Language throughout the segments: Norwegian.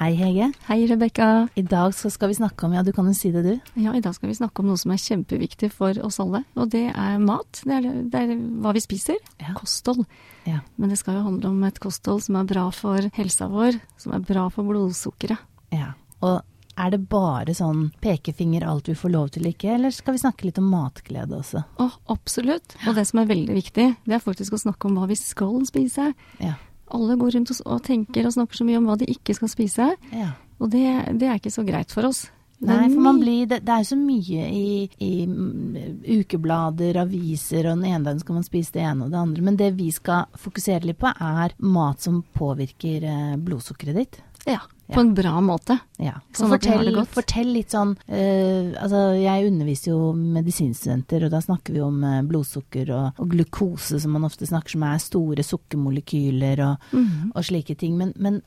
Hei, Hege. Hei, Rebekka. I dag skal vi snakke om, ja, du kan jo si det du. Ja, I dag skal vi snakke om noe som er kjempeviktig for oss alle. Og det er mat. Det er, det er hva vi spiser. Ja. Kosthold. Ja. Men det skal jo handle om et kosthold som er bra for helsa vår, som er bra for blodsukkeret. ja. Og er det bare sånn pekefinger alt vi får lov til ikke, eller skal vi snakke litt om matglede også? Å, absolutt. Og det som er veldig viktig, det er faktisk å snakke om hva vi skal spise. Ja. Alle går rundt og, tenker og snakker så mye om hva de ikke skal spise. ja. Og det, det er ikke så greit for oss. Nei, for man blir, det, det er jo så mye i, i mm, ukeblader, aviser, og den ene dagen skal man spise det ene og det andre. Men det vi skal fokusere litt på, er mat som påvirker eh, blodsukkeret ditt. Ja, på en bra måte. Ja. Sånn fortell, fortell litt sånn uh, Altså, jeg underviser jo medisinstudenter, og da snakker vi om eh, blodsukker og, og glukose, som man ofte snakker som er store sukkermolekyler og, Mhm. og slike ting. Men, men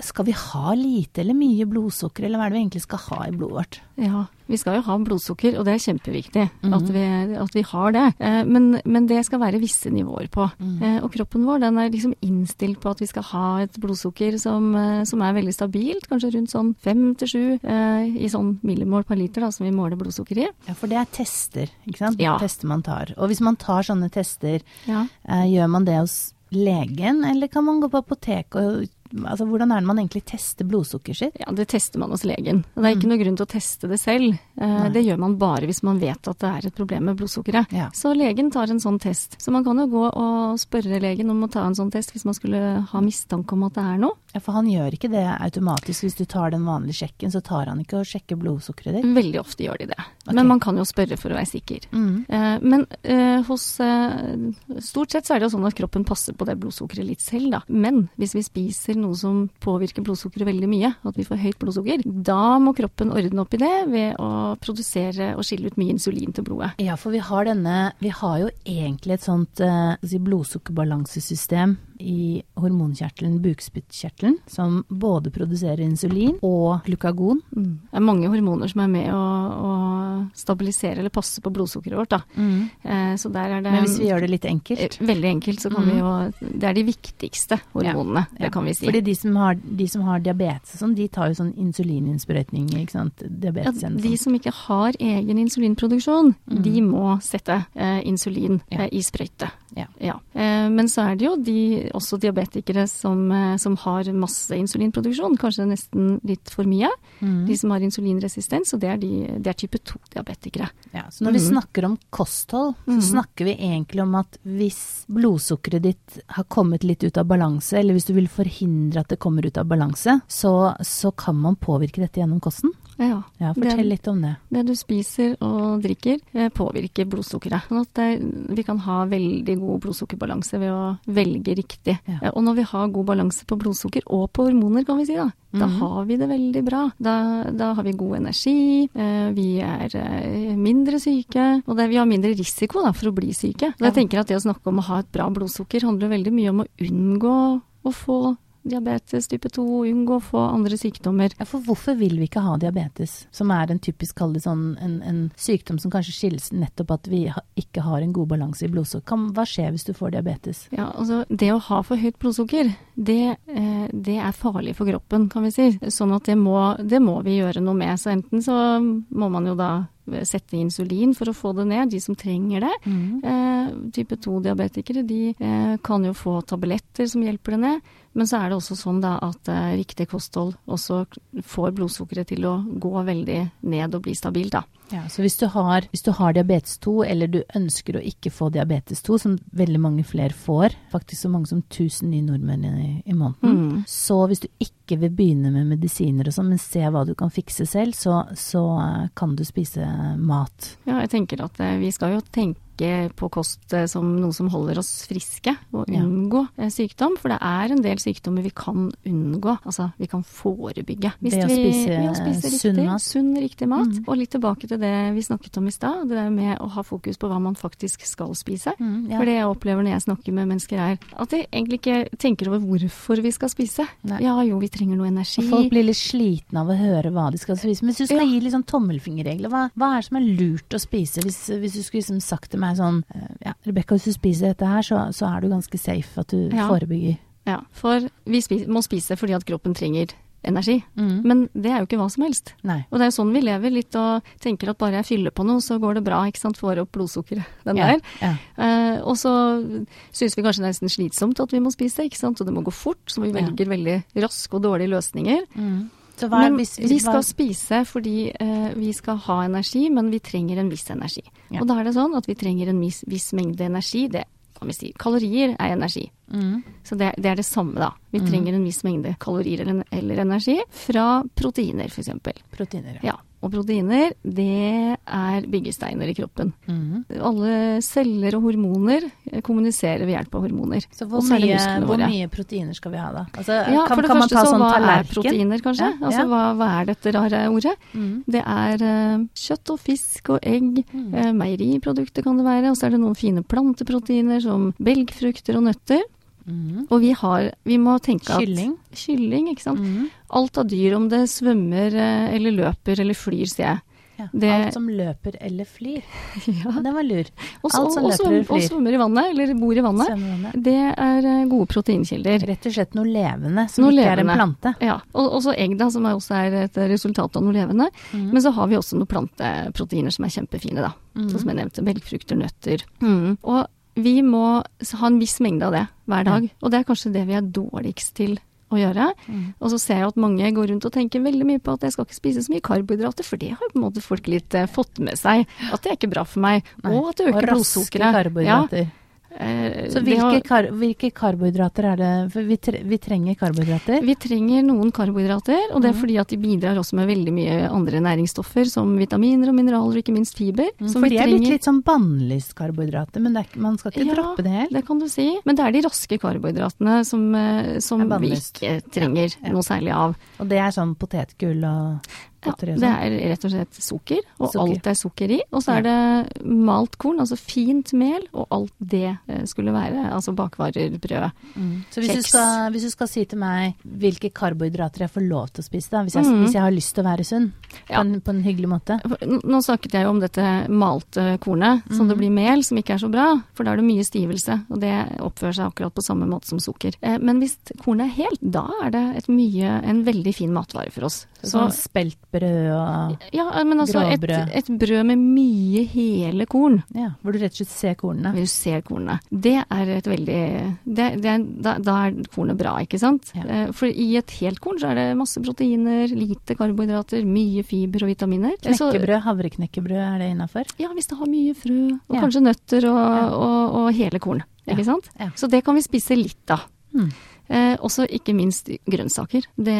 skal vi ha lite eller mye blodsukker, eller hva er det vi egentlig skal ha i blodet vårt? Ja, vi skal jo ha blodsukker, og det er kjempeviktig mm. at, vi, at vi har det. Eh, men, men det skal være visse nivåer på. Mhm. Eh, og kroppen vår den er liksom innstilt på at vi skal ha et blodsukker som, eh, som er veldig stabilt, kanskje rundt sånn fem til sju i sånn millimål per liter, da, som vi måler blodsukker i. Ja, for det er tester, ikke sant? Ja. Tester man tar. Og hvis man tar sånne tester, Ja. gjør man det hos legen, eller kan man gå på apoteket og Altså, hvordan er det man egentlig tester blodsukkeret sitt? Ja, det tester man hos legen. Det er ikke noe grunn til å teste det selv. Eh. Nei. det gjør man bare hvis man vet at det er et problem med blodsukkeret. Ja. Så legen tar en sånn test. Så man kan jo gå og spørre legen om å ta en sånn test hvis man skulle ha mistanke om at det er noe. Ja, for han gjør ikke det automatisk. Hvis du tar den vanlige sjekken, så tar han ikke og sjekker blodsukkeret ditt. Veldig ofte gjør de det. Okay. Men man kan jo spørre for å være sikker. Mm. Eh, Men eh, hos Stort sett så er det jo sånn at kroppen passer på det blodsukkeret litt selv, da. Men hvis vi spiser noe som påvirker blodsukkeret veldig mye, at vi får høyt blodsukker, da må kroppen ordne opp i det ved å produsere og skille ut mye insulin til blodet. Ja, for vi har denne Vi har jo egentlig et sånt eh, si, blodsukkerbalansesystem i hormonkjertelen, bukspyttkjertelen, som både produserer insulin og glukagon. Mm. Det er mange hormoner som er med å, å stabilisere eller passe på blodsukkeret vårt, da. Eh, Så der er det Men hvis vi gjør det litt enkelt Eh, Veldig enkelt, så kan vi jo Det er de viktigste hormonene, Ja, det kan vi si. Fordi de som har, de som har diabetes og sånn, de tar jo sånn insulininnsprøytning, ikke sant. Diabetes ja, de som ikke har egen insulinproduksjon, de må sette eh, insulin eh, i sprøyte. Ja. ja. men så er det jo de, også diabetikere som, eh, som har masse insulinproduksjon, kanskje nesten litt for mye. Mm. De som har insulinresistens, og det er, de, det er type 2-diabetikere. Ja, så når vi Mhm. snakker om kosthold, så mm. snakker vi egentlig om at hvis blodsukkeret ditt har kommet litt ut av balanse, eller hvis du vil forhindre at det kommer ut av balanse, så, så kan man påvirke dette gjennom kosten. Ja. Ja, fortell Det- litt om det. Det du spiser og drikker eh, påvirker blodsukkeret. Sånn at vi kan ha veldig god blodsukkerbalanse ved å velge riktig. Ja. Eh, Og når vi har god balanse på blodsukker og på hormoner, kan vi si da, da Mhm. har vi det veldig bra. Da, da har vi god energi, eh, vi er mindre syke, og det, vi har mindre risiko da, for å bli syke. Så jeg tenker at det å snakke om å ha et bra blodsukker handler veldig mye om å unngå å få diabetes type 2, unngå å få andre sykdommer. Ja, for hvorfor vil vi ikke ha diabetes, som er en typisk kall det sånn, en, en sykdom som kanskje skilles nettopp at vi ikke har en god balanse i blodsukker? Hva skjer hvis du får diabetes? Ja, altså Det å ha for høyt blodsukker, det, eh, det er farlig for kroppen, kan vi si. Sånn at det må, det må vi gjøre noe med. Så enten så må man jo da sette insulin for å få det ned, de som trenger det. Eh, type 2-diabetikere de eh, kan jo få tabletter som hjelper det ned. Men så er det også sånn da at eh, riktig kosthold også får blodsukkeret til å gå veldig ned og bli stabilt. da. Ja, så hvis du, har, hvis du har diabetes 2, eller du ønsker å ikke få diabetes 2, som veldig mange flere får, faktisk så mange som 1000 nye nordmenn i, i måneden, Mm. så hvis du ikke vil begynne med medisiner og sånn, men se hva du kan fikse selv, så, så eh, kan du spise mat. Ja, jeg tenker at eh, vi skal jo tenke på kost eh, som noe som holder oss friske, og unngå ja. sykdom. For det er en del sykdommer vi kan unngå, altså vi kan forebygge. Det å spise vi, å spise sunn riktig, mat. sunn, riktig mat. Mm. Og litt tilbake til det vi snakket om i stad, det der med å ha fokus på hva man faktisk skal spise. Mm, ja. For det jeg opplever når jeg snakker med mennesker er at de egentlig ikke tenker over hvorfor vi skal spise. Nei. Ja jo, vi trenger noe energi. Og folk blir litt slitne av å høre hva de skal spise. Men hvis du skal Ja. gi litt sånn tommelfingerregler, hva, hva er det som er lurt å spise? Hvis, hvis du skulle liksom sagt til meg sånn eh, Ja, Rebekka, hvis du spiser dette her, så, så er du ganske safe at du Ja. forebygger. Ja, for vi spiser, må spise fordi at kroppen trenger energi. Mm. Men det er jo ikke hva som helst. Nei. Og det er jo sånn vi lever litt og tenker at bare jeg fyller på noe, så går det bra. ikke sant, Får opp blodsukkeret. Den Ja, der. ja. Eh, og så syns vi kanskje det er nesten slitsomt at vi må spise, ikke sant. Og det må gå fort, så vi Ja. velger veldig raske og dårlige løsninger. Mm. Men hvis, vi skal hva, spise fordi uh, vi skal ha energi, men vi trenger en viss energi. Ja. Og da er det sånn at vi trenger en viss, viss mengde energi. Det kan vi si. Kalorier er energi. mm. Så det, det er det samme, da. Vi trenger en viss mengde kalorier eller, eller energi fra proteiner, f.eks. Proteiner. Ja. Og proteiner, det er byggesteiner i kroppen. Mm. Alle celler og hormoner eh, kommuniserer ved hjelp av hormoner. Så hvor mye, hvor mye proteiner skal vi ha da? Altså, Ja, kan, for det kan man ta så sånn hva er proteiner, kanskje? Ja, Altså ja. hva, hva er dette rare ordet? Mm. Det er uh, kjøtt og fisk og egg, eh, meieriprodukter kan det være, og så er det noen fine planteproteiner som belgfrukter og nøtter. Mm. Og vi har, vi må tenke at Kylling. Kylling, ikke sant. Mm. Alt av dyr, om det svømmer eh, eller løper eller flyr, sier jeg. Ja. Det- Alt som løper eller flyr. Ja. Den var lur. Også, Alt som og, og, løper eller eller og svømmer i vannet, eller bor i vannet. vannet. Det er eh, gode proteinkilder. Rett og slett noe levende som Noe ikke levende. er en plante. Ja, og også egg, da, som også er et resultat av noe levende. Mm. Men så har vi også noen planteproteiner som er kjempefine, da. Mm. Sånn som jeg nevnte, belgfrukter, nøtter. Og vi må ha en viss mengde av det hver dag. Og det er kanskje det vi er dårligst til å gjøre. Mm. Og så ser jeg at mange går rundt og tenker veldig mye på at jeg skal ikke spise så mye karbohydrater, for det har på en måte folk litt eh, fått med seg. At det er ikke bra for meg. Nei. Og at det øker blodsukkeret. karbohydrater. Ja, eh, Så hvilke, kar hvilke karbohydrater er det For vi, tre vi trenger karbohydrater. Vi trenger noen karbohydrater, og det er Mhm. fordi at de bidrar også med veldig mye andre næringsstoffer, som vitaminer og mineraler, og ikke minst fiber. Mm, som For de er blitt litt sånn bannlystkarbohydrater, men det ikke- man skal ikke Ja, droppe det helt. Det kan du si. Men det er de raske karbohydratene som, eh, som vi ikke trenger Ja, ja. noe særlig av. Og det er sånn potetgull og Ja, det sånn. er rett og slett sukker, og Sukker. alt er sukker i. Og så er det malt korn, altså fint mel, og alt det eh, skulle være. Altså bakvarer, brød. Mm. Så hvis du, Kjeks. skal, hvis du skal si til meg hvilke karbohydrater jeg får lov til å spise, da, hvis jeg, mm. hvis jeg har lyst til å være sunn, Ja. på, en, på en hyggelig måte Nå snakket jeg jo om dette malte kornet, som mm. det blir mel, som ikke er så bra, for da er det mye stivelse, og det oppfører seg akkurat på samme måte som sukker. Eh, Men hvis kornet er helt, da er det et mye, en veldig fin matvare for oss. Sånn speltbrød og ja, men altså et, et brød med mye hele korn, Ja, hvor du rett og slett ser kornene. hvor du ser kornene. det er et veldig det, det da, da er kornet bra, ikke sant? Ja. Eh, For i et helt korn så er det masse proteiner, lite karbohydrater, mye fiber og vitaminer. Knekkebrød, havreknekkebrød, er det innafor? Ja, hvis det har mye frø, og Ja. kanskje nøtter og, og, og hele korn. Ikke sant? Så det kan vi spise litt av. Mm. Eh, også ikke minst grønnsaker. Det,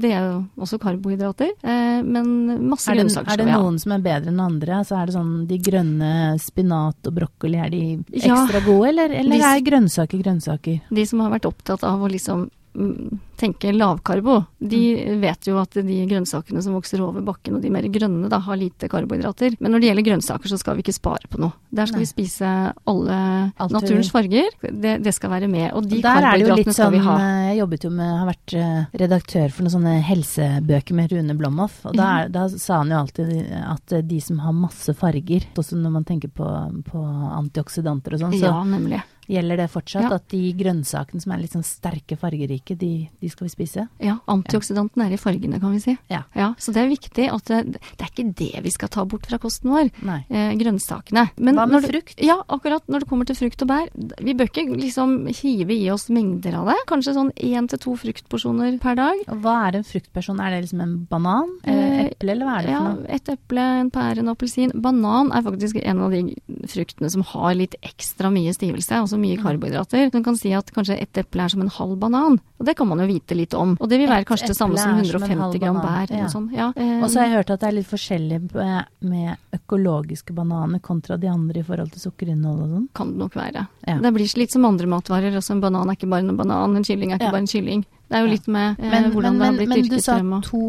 det er jo også karbohydrater, eh, men masse Er det, grønnsaker er skal det vi ha. noen som er bedre enn andre? Altså er det sånn de grønne spinat og brokkoli, er de Ja. ekstra gode, eller, eller De- er grønnsaker grønnsaker? De som har vært opptatt av å liksom mm, tenke lavkarbo, de Mm. vet jo at de grønnsakene som vokser over bakken og de mer grønne da, har lite karbohydrater. Men når det gjelder grønnsaker så skal vi ikke spare på noe. Der skal Nei. vi spise alle Alt naturens farger. Det, det skal være med. Og de Og der er det jo litt karbohydratene skal sånn vi ha. eh, Jeg jobbet jo med, har vært eh, redaktør for noen sånne helsebøker med Rune Blomhoff. Og da, er, da sa han jo alltid at eh, de som har masse farger, også når man tenker på, på antioksidanter og sånn, så Ja, nemlig. Gjelder det fortsatt Ja. at de grønnsakene som er litt sånn sterke fargerike, de, de skal vi spise. Ja, antioksidanten er i fargene, kan vi si. Ja. ja så det er viktig at det, det er ikke det vi skal ta bort fra kosten vår. Eh, grønnsakene. Men Hva med det- frukt? Ja, akkurat når det kommer til frukt og bær. Vi bør ikke liksom hive i oss mengder av det. Kanskje sånn én til to fruktporsjoner per dag. Og hva er en fruktperson? Er det liksom en banan? Eh, eple, eller hva er det ja, for noe? et eple, en pære, en appelsin. Banan er faktisk en av de fruktene som har litt ekstra mye stivelse, altså mye karbohydrater. Så Man kan si at kanskje et eple er som en halv banan, og det kan man jo vite litt om. Og det vil være Et kanskje det samme som 150 som 150 halv gram bær ja. noe. Ja. eh, Og så har jeg hørt at det er litt forskjellig med, med økologiske bananer kontra de andre i forhold til sukkerinnhold og sånn. kan det nok være. Ja. Det blir litt som andre matvarer. Altså en banan er ikke bare en banan, en kylling er ikke bare en kylling. Det er jo litt med eh, Men, hvordan men, det har blitt dyrket men du sa frem. Og, to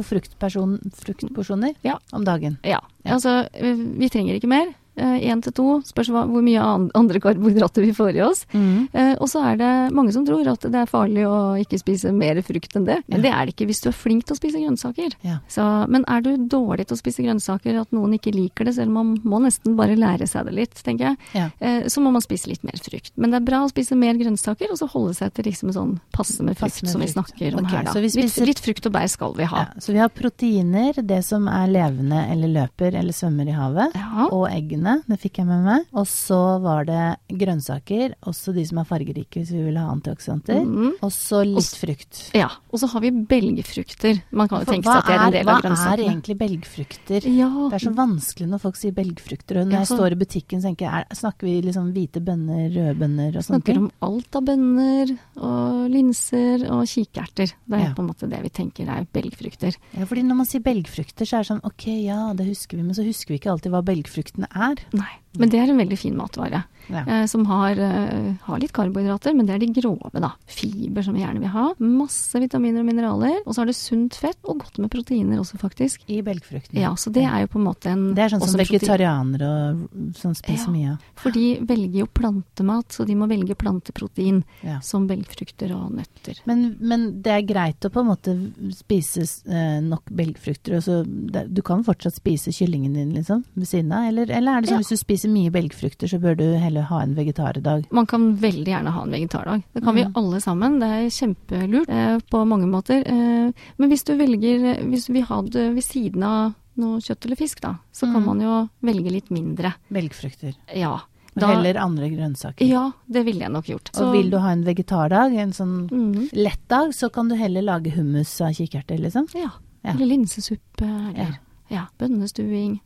fruktporsjoner Ja. om dagen. ja. Ja. Altså, eh, vi trenger ikke mer. Én til to, spørs hvor mye andre karbohydrater vi får i oss. Mm. Eh, og så er det mange som tror at det er farlig å ikke spise mer frukt enn det. Men det er det ikke hvis du er flink til å spise grønnsaker. Ja. Så, men er du dårlig til å spise grønnsaker, at noen ikke liker det, selv om man må nesten bare lære seg det litt, tenker jeg, Ja. eh, så må man spise litt mer frukt. Men det er bra å spise mer grønnsaker, og så holde seg til liksom sånn passe med frukt, som vi snakker om okay, her, da. så vi spiser- litt, litt frukt og bær skal vi ha. Ja, så vi har proteiner, det som er levende eller løper eller svømmer i havet. Og eggene, det fikk jeg med meg. Og så var det grønnsaker, også de som er fargerike hvis vi vil ha antioksidanter. Mhm. Og så litt frukt. Ja, og så har vi belgfrukter. Man kan jo tenke seg at det er en del hva av grønnsakene. er egentlig belgfrukter? Ja, Det er så vanskelig når folk sier belgfrukter. Og når Ja, jeg står i butikken, tenker jeg, er, snakker vi liksom hvite bønner, røde bønner og sånne snakker ting? om alt av bønner og linser og kikerter. Det er Ja. på en måte det vi tenker er belgfrukter. Ja, fordi når man sier belgfrukter, så er det sånn ok, ja, det husker vi, men så husker vi ikke alltid hva belgfruktene er. Nei, men det er en veldig fin matvare. Ja. Eh, som har, eh, har litt karbohydrater, men det er de grove, da. Fiber som vi gjerne vil ha. Masse vitaminer og mineraler. Og så har det sunt fett, og godt med proteiner også, faktisk. I belgfruktene. Ja, så det er jo på en måte en Det er sånn som vegetarianere og sånn spiser Ja. mye av. For de velger jo plantemat, så de må velge planteprotein, Ja. som belgfrukter og nøtter. Men, men det er greit å på en måte spise eh, nok belgfrukter, og så det, du kan fortsatt spise kyllingen din liksom ved siden av? Eller, eller er det sånn Ja. hvis du spiser mye belgfrukter, så bør du heller ha en vegetardag? Man kan veldig gjerne ha en vegetardag. Det kan vi Mm. alle sammen. Det er kjempelurt eh, på mange måter. Eh, men hvis du velger Hvis du vil ha det ved siden av noe kjøtt eller fisk, da, så kan Mm. man jo velge litt mindre. Belgfrukter. Ja. Da, heller andre grønnsaker. ja, det ville jeg nok gjort. Og vil du ha en vegetardag, en sånn mm. lett dag, så kan du heller lage hummus av kikerter, liksom. Ja. Ja. Eller linsesuppe, eller ja. bønnestuing.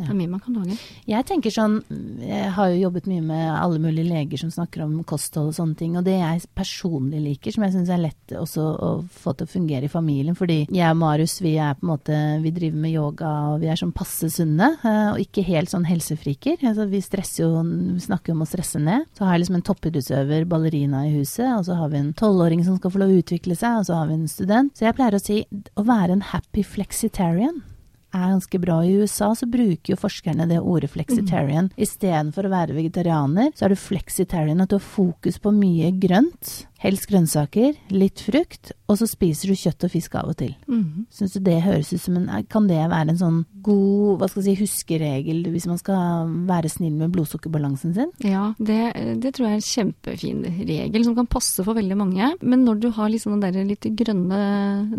Ja. Det er mye man kan lage. Jeg tenker sånn, jeg har jo jobbet mye med alle mulige leger som snakker om kosthold og sånne ting, og det jeg personlig liker, som jeg syns er lett også å få til å fungere i familien, fordi jeg og Marius, vi er på en måte, vi driver med yoga, og vi er sånn passe sunne, eh, og ikke helt sånn helsefriker. Altså, vi stresser jo, vi snakker om å stresse ned. Så har jeg liksom en toppidrettsøver, ballerina i huset, og så har vi en tolvåring som skal få lov å utvikle seg, og så har vi en student. Så jeg pleier å si, å være en happy flexitarian er ganske bra. I USA så bruker jo forskerne det ordet flexitarian. Mm. Istedenfor å være vegetarianer, så er du flexitarian, at du har fokus på mye grønt. Helst grønnsaker, litt frukt, og så spiser du kjøtt og fisk av og til. Mm. Syns du det høres ut som en Kan det være en sånn god hva skal jeg si, huskeregel hvis man skal være snill med blodsukkerbalansen sin? Ja, det, det tror jeg er en kjempefin regel som kan passe for veldig mange. Men når du har litt den der litt grønne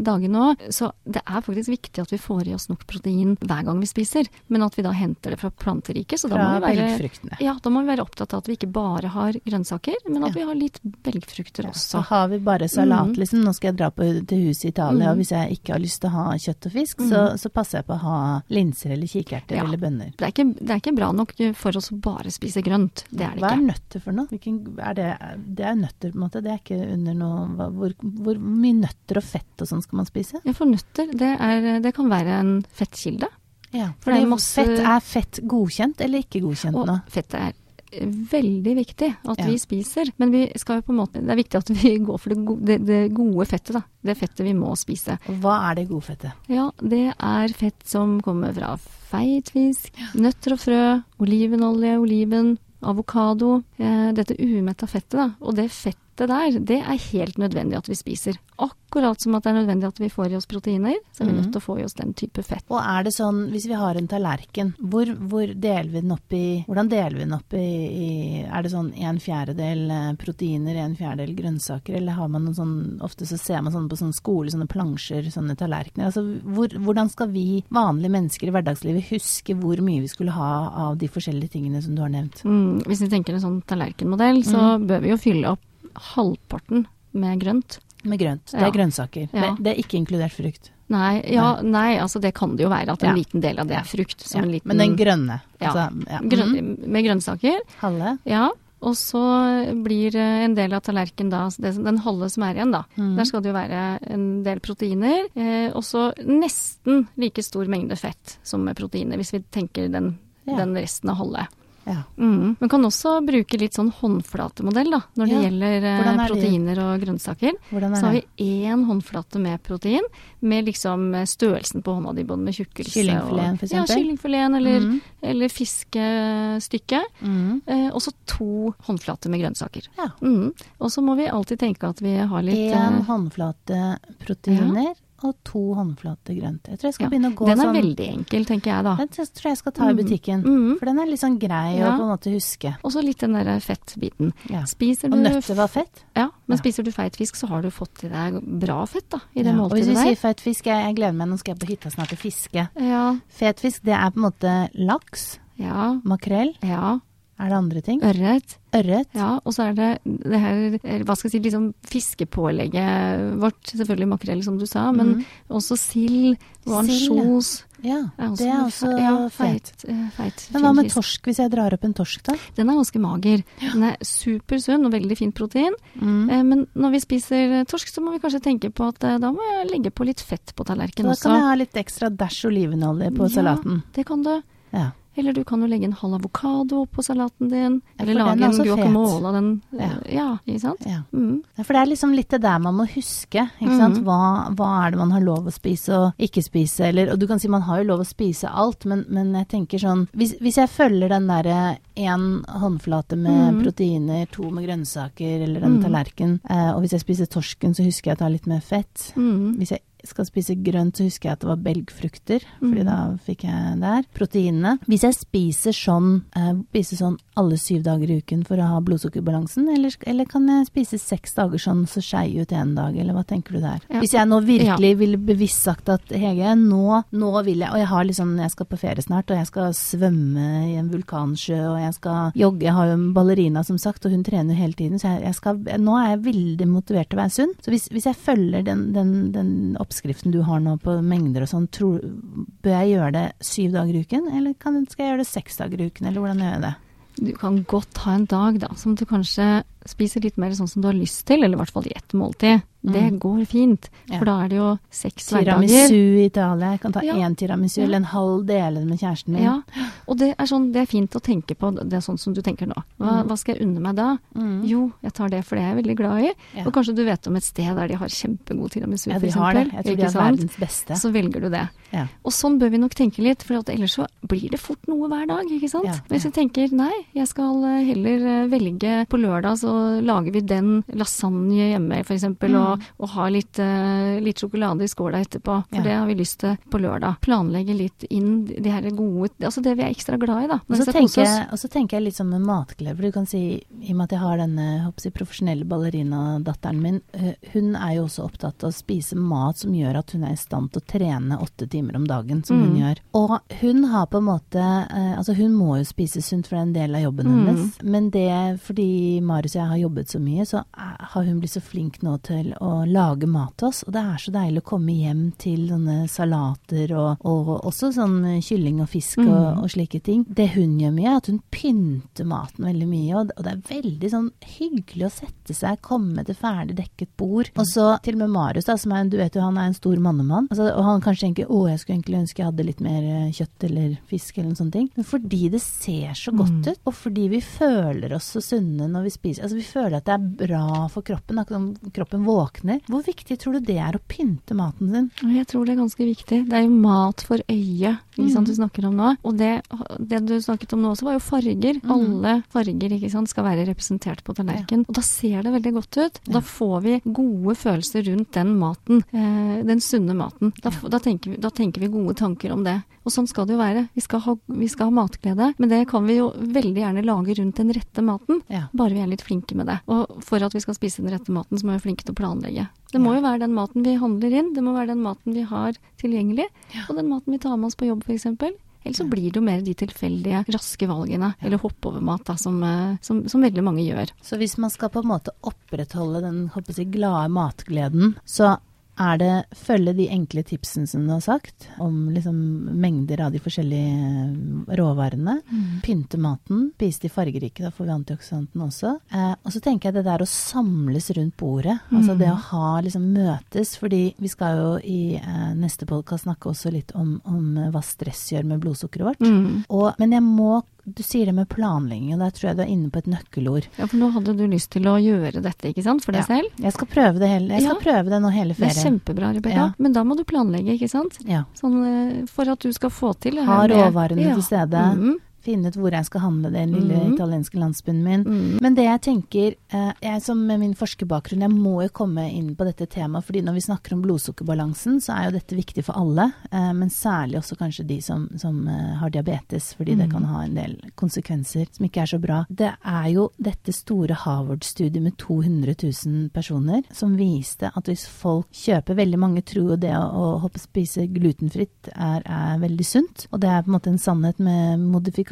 dager nå, så det er faktisk viktig at vi får i oss nok protein hver gang vi spiser. Men at vi da henter det fra planteriket. Så da Fra må vi være ja, da må vi være opptatt av at vi ikke bare har grønnsaker, men at Ja. vi har litt belgfrukter Så også. har vi bare salat, Mhm. liksom. Nå skal jeg dra på, til huset i Italia, og Mhm. hvis jeg ikke har lyst til å ha kjøtt og fisk, så, Mhm. så passer jeg på å ha linser eller kikerter Ja. eller bønner. Det er, ikke, det er ikke bra nok for oss å bare spise grønt. Det er det ikke. Hva er nøtter for noe? Hvilken, er det, det er nøtter, på en måte. Det er ikke under noe hvor, hvor mye nøtter og fett og sånn skal man spise? Ja, for nøtter, det, er, det kan være en fettkilde. Ja, For det er masse- Fett, er fett godkjent eller ikke godkjent Og nå? Fett er veldig viktig at Ja. vi spiser. Men vi skal jo på en måte, det er viktig at vi går for det gode, det, det gode fettet, da. Det fettet vi må spise. Hva er det gode fettet? Ja, det er fett som kommer fra feit fisk, nøtter og frø, olivenolje, oliven, avokado. Eh, dette umetta fettet, da. Og det fettet der, det er helt nødvendig at vi spiser. Akkurat som at det er nødvendig at vi får i oss proteiner, så er vi Mhm. nødt til å få i oss den type fett. Og er det sånn, hvis vi har en tallerken, hvor, hvor deler vi den opp i Hvordan deler vi den opp i, i Er det sånn en fjerdedel eh, proteiner, en fjerdedel grønnsaker, eller har man noen sånn Ofte så ser man sånn på sånn skole, sånne plansjer, sånne tallerkener. Altså hvor, hvordan skal vi vanlige mennesker i hverdagslivet huske hvor mye vi skulle ha av de forskjellige tingene som du har nevnt? Mm, hvis vi tenker en sånn tallerkenmodell, så Mm. bør vi jo fylle opp halvparten med grønt. Med grønt. Det Ja. er grønnsaker. Ja. Det, det er ikke inkludert frukt. Nei, ja, nei, altså det kan det jo være at en liten del av det er frukt. Som Ja, en liten, Men den grønne. Ja. Altså, ja. grønn, Mhm. Med grønnsaker, Halve. ja. Og så blir eh, en del av tallerkenen da, den halve som er igjen da, Mm. der skal det jo være en del proteiner, eh, og så nesten like stor mengde fett som med proteiner, hvis vi tenker den, Ja. den resten av halve. Ja. Mm. Man kan også bruke litt sånn håndflatemodell da, når det Ja. gjelder proteiner er det? og grønnsaker. Så har vi det? én håndflate med protein, med liksom eh, størrelsen på hånda di, både med tjukkelse Kyllingfileten, og for Ja, kyllingfileten eller, Mm. eller fiskestykke. Mm. Eh, og så to håndflater med grønnsaker. Ja. Mm. Og så må vi alltid tenke at vi har litt Én eh, håndflate proteiner og to håndflater grønt. Jeg tror jeg skal Ja, begynne å gå sånn. Den er sånn veldig enkel, tenker jeg da. Den tror jeg skal ta i Mm. butikken. Mm. For den er litt sånn grei å på en måte huske. Og så litt den der fettbiten. Ja. Spiser Og du nøtter var fett. Ja, men Ja. spiser du feit fisk, så har du fått i deg bra fett da, i det Ja, Og hvis du sier der. feit fisk, jeg, jeg gleder meg, nå skal jeg på hytta snart og fiske. Ja, Fet fisk, det er på en måte laks, ja, makrell. ja. Er det andre ting? Ørret. Ørret. Ja, og så er det det her, hva skal jeg si, liksom fiskepålegget vårt, selvfølgelig makrell som du sa, men mm. også sild og ansjos. Ja, er det er også ja, feit. eh, feit Men hva med torsk, hvis jeg drar opp en torsk da? Den er ganske mager. Den er supersunn og veldig fint protein. Mm. Men når vi spiser eh, torsk, så må vi kanskje tenke på at da må jeg legge på litt fett på tallerkenen også. da kan jeg ha litt ekstra dash olivenolje på Ja. salaten. Det kan du. Ja. Eller du kan jo legge en halv avokado oppå salaten din. Eller ja, lage en guacamole av den. Ja. Eh, Ja, ikke sant? ja. Mm. For det er liksom litt det der man må huske. Ikke sant? Mm. Hva, hva er det man har lov å spise og ikke spise? Eller, og du kan si man har jo lov å spise alt, men, men jeg tenker sånn Hvis, hvis jeg følger den derre én håndflate med mm. proteiner, to med grønnsaker eller en Mhm. tallerken, eh, og hvis jeg spiser torsken, så husker jeg å ta litt mer fett. Mm. Hvis jeg skal spise grønt, så husker jeg at det var belgfrukter, fordi Mhm. da fikk jeg der. Proteinene. Hvis jeg spiser sånn, eh, spiser sånn alle syv dager i uken for å ha blodsukkerbalansen, eller, eller kan jeg spise seks dager sånn så skei ut en dag, eller hva tenker du der? Ja. Hvis jeg nå virkelig ville bevisst sagt at Hege, nå, nå vil jeg, og jeg har liksom, jeg skal på ferie snart, og jeg skal svømme i en vulkansjø, og jeg skal jogge, jeg har jo en ballerina som sagt, og hun trener hele tiden, så jeg, jeg skal, nå er jeg veldig motivert til å være sunn. Så hvis, hvis jeg følger den, den, den oppskriften du har nå på mengder og sånn, bør jeg gjøre det syv dager i uken, eller kan, skal jeg gjøre det seks dager i uken, eller hvordan gjør jeg det? Du kan godt ha en dag da, som du kanskje spiser litt mer sånn som du har lyst til, eller i hvert fall i ett måltid. Det Mm. går fint, Ja. for da er det jo seks hverdager. Tiramisu i Italia, jeg kan ta Ja. én tiramisu, Ja. eller en halv dele med kjæresten min. Ja, og det er, sånn, det er fint å tenke på, det er sånn som du tenker nå. Hva, Mm. hva skal jeg unne meg da? Mm. Jo, jeg tar det for det jeg er veldig glad i. Ja. Og kanskje du vet om et sted der de har kjempegod tiramisu, Ja, for de har det. Jeg tror de er verdens beste. Så velger du det. Ja. Og sånn bør vi nok tenke litt, for at ellers så blir det fort noe hver dag, ikke sant? Ja, Hvis ja. vi tenker nei, jeg skal eh, heller eh, velge på lørdag, så lager vi den lasagne hjemme for eksempel, Mm. og, og har litt, eh, litt sjokolade i skåla etterpå, for Ja. det har vi lyst til på lørdag. Planlegge litt inn de her gode, altså det vi er ekstra glad i da. Og så, tenker jeg, tenker jeg litt sånn med matglede, for du kan si, i og med at jeg har denne jeg, profesjonelle ballerinadatteren min, eh, hun er jo også opptatt av å spise mat som gjør at hun er i stand til å trene åtte timer om dagen, som hun Mm. gjør. Og hun har på en måte, eh, altså hun må jo spise sunt, for det er en del av jobben Mm. hennes, men det, fordi Marius og jeg har jobbet så mye, så har hun blitt så flink nå til å lage mat til oss, og det er så deilig å komme hjem til sånne salater og, og også sånn kylling og fisk og, Mm. og slike ting. Det hun gjør mye, er at hun pynter maten veldig mye, og, og det er veldig sånn hyggelig å sette seg, komme til ferdig dekket bord. Og så til og med Marius, da, som er en, du vet jo, han er en stor mannemann, altså, og han kanskje tenker å, jeg skulle egentlig ønske jeg hadde litt mer eh, kjøtt eller fisk eller noen sånne ting, men fordi det ser så godt Mm. ut, og fordi vi føler oss så sunne når vi spiser, altså vi føler at det er bra for kroppen, at kroppen våkner. Hvor viktig tror du det er å pynte maten sin? Jeg tror det er ganske viktig. Det er jo mat for øyet ikke sant, Mm. du snakker om nå. Og det, det du snakket om nå også, var jo farger. Mm. Alle farger ikke sant, skal være representert på tallerkenen. Og da ser det veldig godt ut. Ja. Da får vi gode følelser rundt den maten. Eh, den sunne maten. Da, ja. da, tenker vi, da tenker vi gode tanker om det. Og sånn skal det jo være. Vi skal, ha, vi skal ha matglede, men det kan vi jo veldig gjerne lage rundt den rette maten. Ja. Bare vi er litt flinke med det. Og for at vi skal spise den rette maten, så må vi være flinke til å planlegge. Det må jo være den maten vi handler inn, det må være den maten vi har tilgjengelig, og den maten vi tar med oss på jobb f.eks. Ellers så blir det jo mer de tilfeldige, raske valgene, eller hoppovermat, da, som, eh, som, som veldig mange gjør. Så hvis man skal på en måte opprettholde den jeg, glade matgleden, så er det følge de enkle tipsene som du har sagt, om liksom mengder av de forskjellige råvarene? råvarene. Pynte maten, spise de fargerike, da får vi antioksidantene også. Eh, og så tenker jeg det der å samles rundt bordet, altså Mm. det å ha liksom møtes, fordi vi skal jo i eh, neste podkast snakke også litt om, om eh, hva stress gjør med blodsukkeret vårt. Mm. Og, men jeg må du sier det med planlegging, og der tror jeg du er inne på et nøkkelord. Ja, for nå hadde du lyst til å gjøre dette, ikke sant, for deg Ja. selv? Jeg skal prøve det hele, jeg skal Ja. prøve det nå hele ferien. Det er kjempebra, Rebekka. Ja. Men da må du planlegge, ikke sant? Ja. Sånn eh, for at du skal få til det her Ha råvarene til stede. Mhm. Finne ut hvor jeg skal handle den lille mm. italienske landsbyen min. Mm. Men det jeg tenker, eh, jeg som med min forskerbakgrunn, jeg må jo komme inn på dette temaet, fordi når vi snakker om blodsukkerbalansen, så er jo dette viktig for alle, eh, men særlig også kanskje de som, som eh, har diabetes, fordi det Mhm. kan ha en del konsekvenser som ikke er så bra. Det er jo dette store Harvard-studiet med 200 000 personer som viste at hvis folk kjøper veldig mange tror jo det å, å spise glutenfritt er, er veldig sunt, og det er på en måte en sannhet med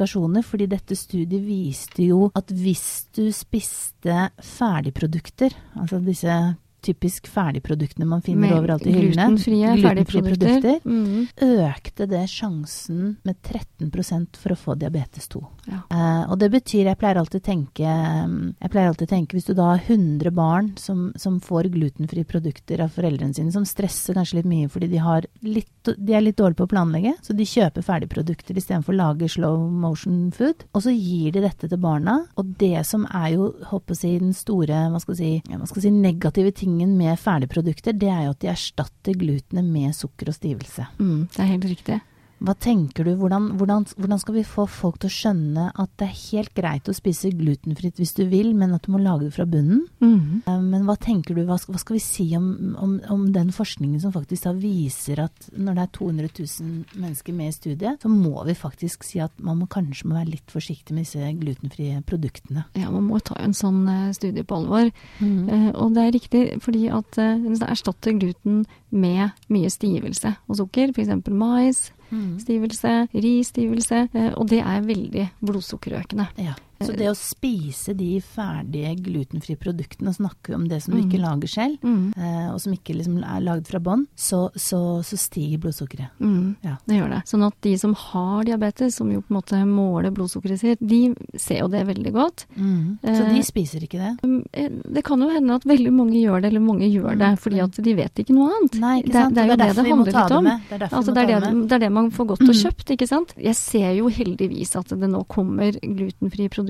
modifikasjoner, fordi dette studiet viste jo at hvis du spiste ferdigprodukter, altså disse typisk ferdigproduktene man finner Med overalt i hyllene, Glutenfrie glutenfrie produkter. Mm. økte det sjansen med 13% for å få diabetes 2. Ja. Eh, og det betyr, jeg pleier alltid tenke, jeg pleier alltid tenke hvis du da har 100 barn som, som får glutenfrie produkter av foreldrene sine, som stresser kanskje litt mye fordi de, har litt, de er litt dårlige på å planlegge, så de kjøper ferdigprodukter istedenfor å lage slow motion food, og så gir de dette til barna. Og det som er jo, håper jeg den store, hva skal jeg si, hva skal jeg si, negative tingen med ferdigprodukter, det er jo at de erstatter glutenet med sukker og stivelse. Mm, det er helt riktig. Hva tenker du, hvordan, hvordan, hvordan skal vi få folk til å skjønne at det er helt greit å spise glutenfritt hvis du vil, men at du må lage det fra bunnen? Mm. Men hva tenker du, hva skal, hva skal vi si om, om, om den forskningen som faktisk da viser at når det er 200 000 mennesker med i studiet, så må vi faktisk si at man må, kanskje må være litt forsiktig med disse glutenfrie produktene. Ja, man må ta en sånn eh, studie på alvor. Mm. Eh, og det er riktig, fordi at hvis det erstatter gluten med mye stivelse og sukker, f.eks. mais. Stivelse, risstivelse, eh, og det er veldig blodsukkerøkende. Ja. Så det å spise de ferdige glutenfrie produktene, og snakke om det som du Mm. ikke lager selv, Mm. eh, og som ikke liksom er lagd fra bånn, så, så, så stiger blodsukkeret. Mm, Ja. det gjør det. Sånn at de som har diabetes, som jo på en måte måler blodsukkeret sitt, de ser jo det veldig godt. Så Eh, de spiser ikke det? Mm, eh, Det kan jo hende at veldig mange gjør det, eller mange gjør det, Mm, fordi mm. at de vet ikke noe annet. Nei, ikke Det- sant? det er jo det det handler litt om. Det er Altså, det, er det, det er det man får godt og Mm. kjøpt, ikke sant. Jeg ser jo heldigvis at det nå kommer glutenfrie produkter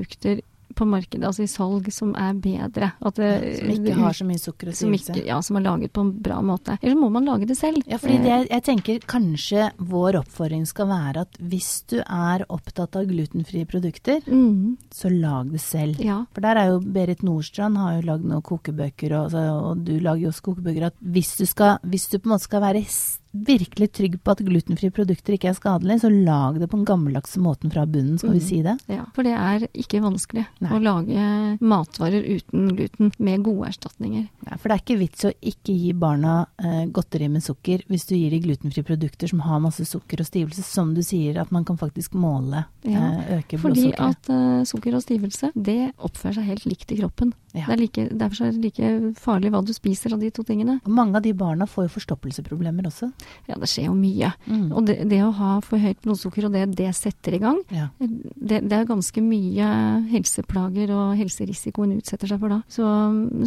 på markedet, altså i salg, som er bedre. At det, Som ikke har så mye sukker og si. ja, som er laget på en bra måte. Eller så må man lage det selv. Ja, fordi Eh, det, jeg tenker kanskje vår oppfordring skal være at hvis du er opptatt av glutenfrie produkter, mm, så lag det selv. Ja. For der er jo Berit Nordstrand har jo lagd noen kokebøker, og, og du lager jo også kokebøker, at hvis du, skal, hvis du på en måte skal være virkelig trygg på at glutenfrie produkter ikke er skadelige, så lag det på den gammeldagse måten fra bunnen, skal vi Mm. si det? Ja, for det er ikke vanskelig Nei. å lage matvarer uten gluten med gode erstatninger. Nei, for det er ikke vits å ikke gi barna eh, godteri med sukker hvis du gir de glutenfrie produkter som har masse sukker og stivelse, som du sier at man kan faktisk måle Ja, eh, øke Fordi at eh, sukker og stivelse, det oppfører seg helt likt i kroppen. Ja. Det er like, derfor er det like farlig hva du spiser av de to tingene. Og mange av de barna får jo forstoppelsesproblemer også. Ja, det skjer jo mye. Mm. Og det, det å ha for høyt blodsukker, og det det setter i gang, Ja. det, det er ganske mye helseplager og helserisiko en utsetter seg for da. Så,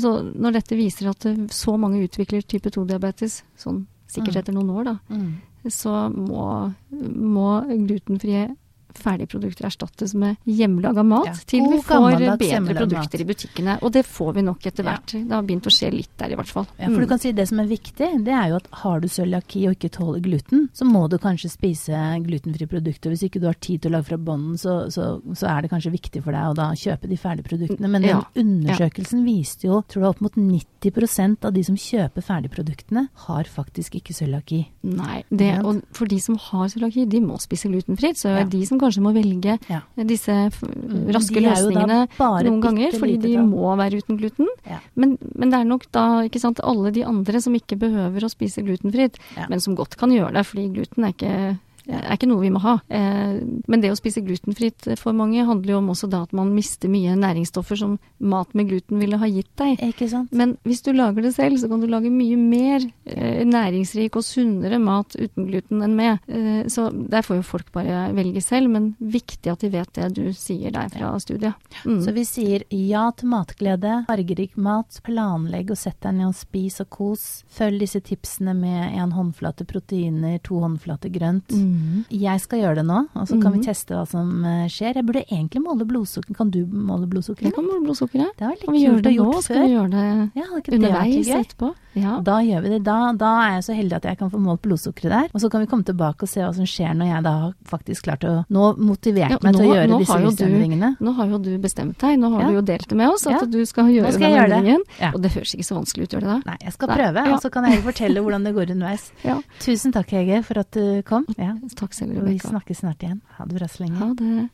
så når dette viser at så mange utvikler type 2-diabetes, sånn sikkert Mm. etter noen år da, Mm. så må, må glutenfrie ferdigprodukter erstattes med hjemmelaga mat Ja, til vi får bedre produkter produkter i butikkene. Og det får vi nok etter Ja. hvert. Det har begynt å skje litt der i hvert fall. Ja, for du Mm. kan si Det som er viktig, det er jo at har du cøliaki og ikke tåler gluten, så må du kanskje spise glutenfrie produkter. Hvis ikke du har tid til å lage fra bånden, så, så, så er det kanskje viktig for deg å da kjøpe de ferdige produktene. Men den undersøkelsen viste jo, tror jeg opp mot 90% av de som kjøper ferdigproduktene, har faktisk ikke cøliaki. Nei. Det, og for de som har cøliaki, de må spise glutenfritt. Så de som kanskje må velge Ja. disse Mm, raske de løsningene noen ganger, fordi de da. må være uten gluten. Ja. Men, men det er nok da ikke sant, alle de andre som ikke behøver å spise glutenfritt, men som godt kan gjøre det, fordi gluten er ikke er ikke noe vi må ha. Eh, men det å spise glutenfritt for mange handler jo om også da at man mister mye næringsstoffer som mat med gluten ville ha gitt deg. Ikke sant? Men hvis du lager det selv, så kan du lage mye mer eh, næringsrik og sunnere mat uten gluten enn med. Eh, så der får jo folk bare velge selv, men viktig at de vet det du sier der fra studiet. Mm. Så vi sier ja til matglede, fargerik mat, planlegg og sett deg ned og spis og kos. Følg disse tipsene med en håndflate proteiner, to håndflater grønt. Mm. Mhm. Jeg skal gjøre det nå, og så kan mm. vi teste hva som eh, skjer. Jeg burde egentlig måle blodsukker. Kan du måle blodsukkeret? Jeg kan måle blodsukkeret. Det var litt Kan vi gjøre kult å det nå? gjort Skal vi gjøre det Ja, underveis etterpå? Ja. Da gjør vi det. Da, da er jeg så heldig at jeg kan få målt blodsukkeret der. Og så kan vi komme tilbake og se hva som skjer når jeg da har faktisk klart å Nå motivert Ja, meg til å gjøre disse livsendringene. Nå har jo du bestemt deg, nå har Ja. du jo delt det med oss, at du skal gjøre skal den gjøre endringen. Og det høres ikke så vanskelig ut, gjør det da? Nei, jeg skal Nei, prøve, og så kan jeg fortelle hvordan det går underveis. Ja. Tusen takk, Hege, for at du kom. Ja. Takk selv, Og vi snakkes snart igjen. Ha det bra så lenge. Ha det.